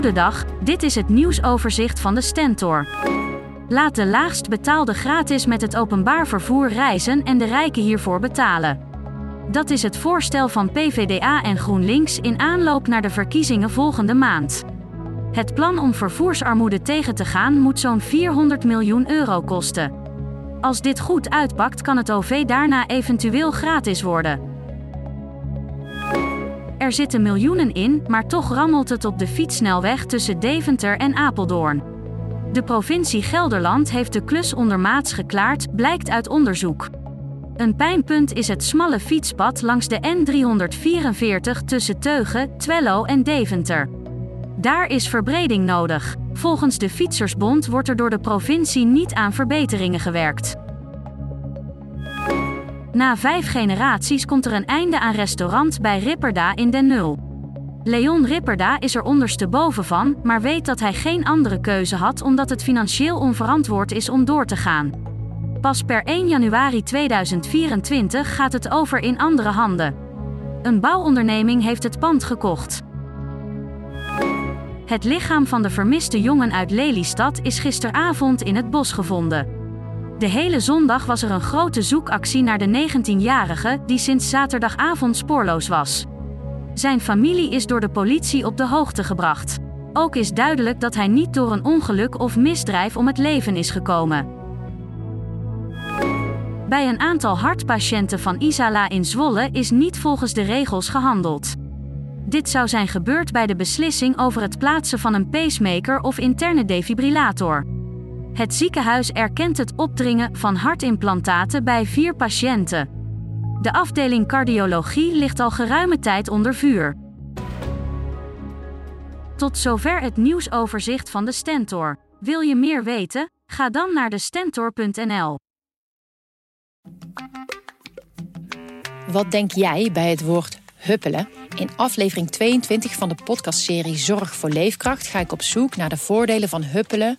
Goedendag, dit is het nieuwsoverzicht van de Stentor. Laat de laagst betaalde gratis met het openbaar vervoer reizen en de rijken hiervoor betalen. Dat is het voorstel van PVDA en GroenLinks in aanloop naar de verkiezingen volgende maand. Het plan om vervoersarmoede tegen te gaan moet zo'n 400 miljoen euro kosten. Als dit goed uitpakt, kan het OV daarna eventueel gratis worden. Er zitten miljoenen in, maar toch rammelt het op de fietssnelweg tussen Deventer en Apeldoorn. De provincie Gelderland heeft de klus ondermaats geklaard, blijkt uit onderzoek. Een pijnpunt is het smalle fietspad langs de N344 tussen Teugen, Twello en Deventer. Daar is verbreding nodig. Volgens de Fietsersbond wordt er door de provincie niet aan verbeteringen gewerkt. Na vijf generaties komt er een einde aan restaurant bij Ripperda in Den Nul. Leon Ripperda is er ondersteboven van, maar weet dat hij geen andere keuze had omdat het financieel onverantwoord is om door te gaan. Pas per 1 januari 2024 gaat het over in andere handen. Een bouwonderneming heeft het pand gekocht. Het lichaam van de vermiste jongen uit Lelystad is gisteravond in het bos gevonden. De hele zondag was er een grote zoekactie naar de 19-jarige die sinds zaterdagavond spoorloos was. Zijn familie is door de politie op de hoogte gebracht. Ook is duidelijk dat hij niet door een ongeluk of misdrijf om het leven is gekomen. Bij een aantal hartpatiënten van Isala in Zwolle is niet volgens de regels gehandeld. Dit zou zijn gebeurd bij de beslissing over het plaatsen van een pacemaker of interne defibrillator. Het ziekenhuis erkent het opdringen van hartimplantaten bij vier patiënten. De afdeling cardiologie ligt al geruime tijd onder vuur. Tot zover het nieuwsoverzicht van de Stentor. Wil je meer weten? Ga dan naar de stentor.nl. Wat denk jij bij het woord huppelen? In aflevering 22 van de podcastserie Zorg voor Leefkracht ga ik op zoek naar de voordelen van huppelen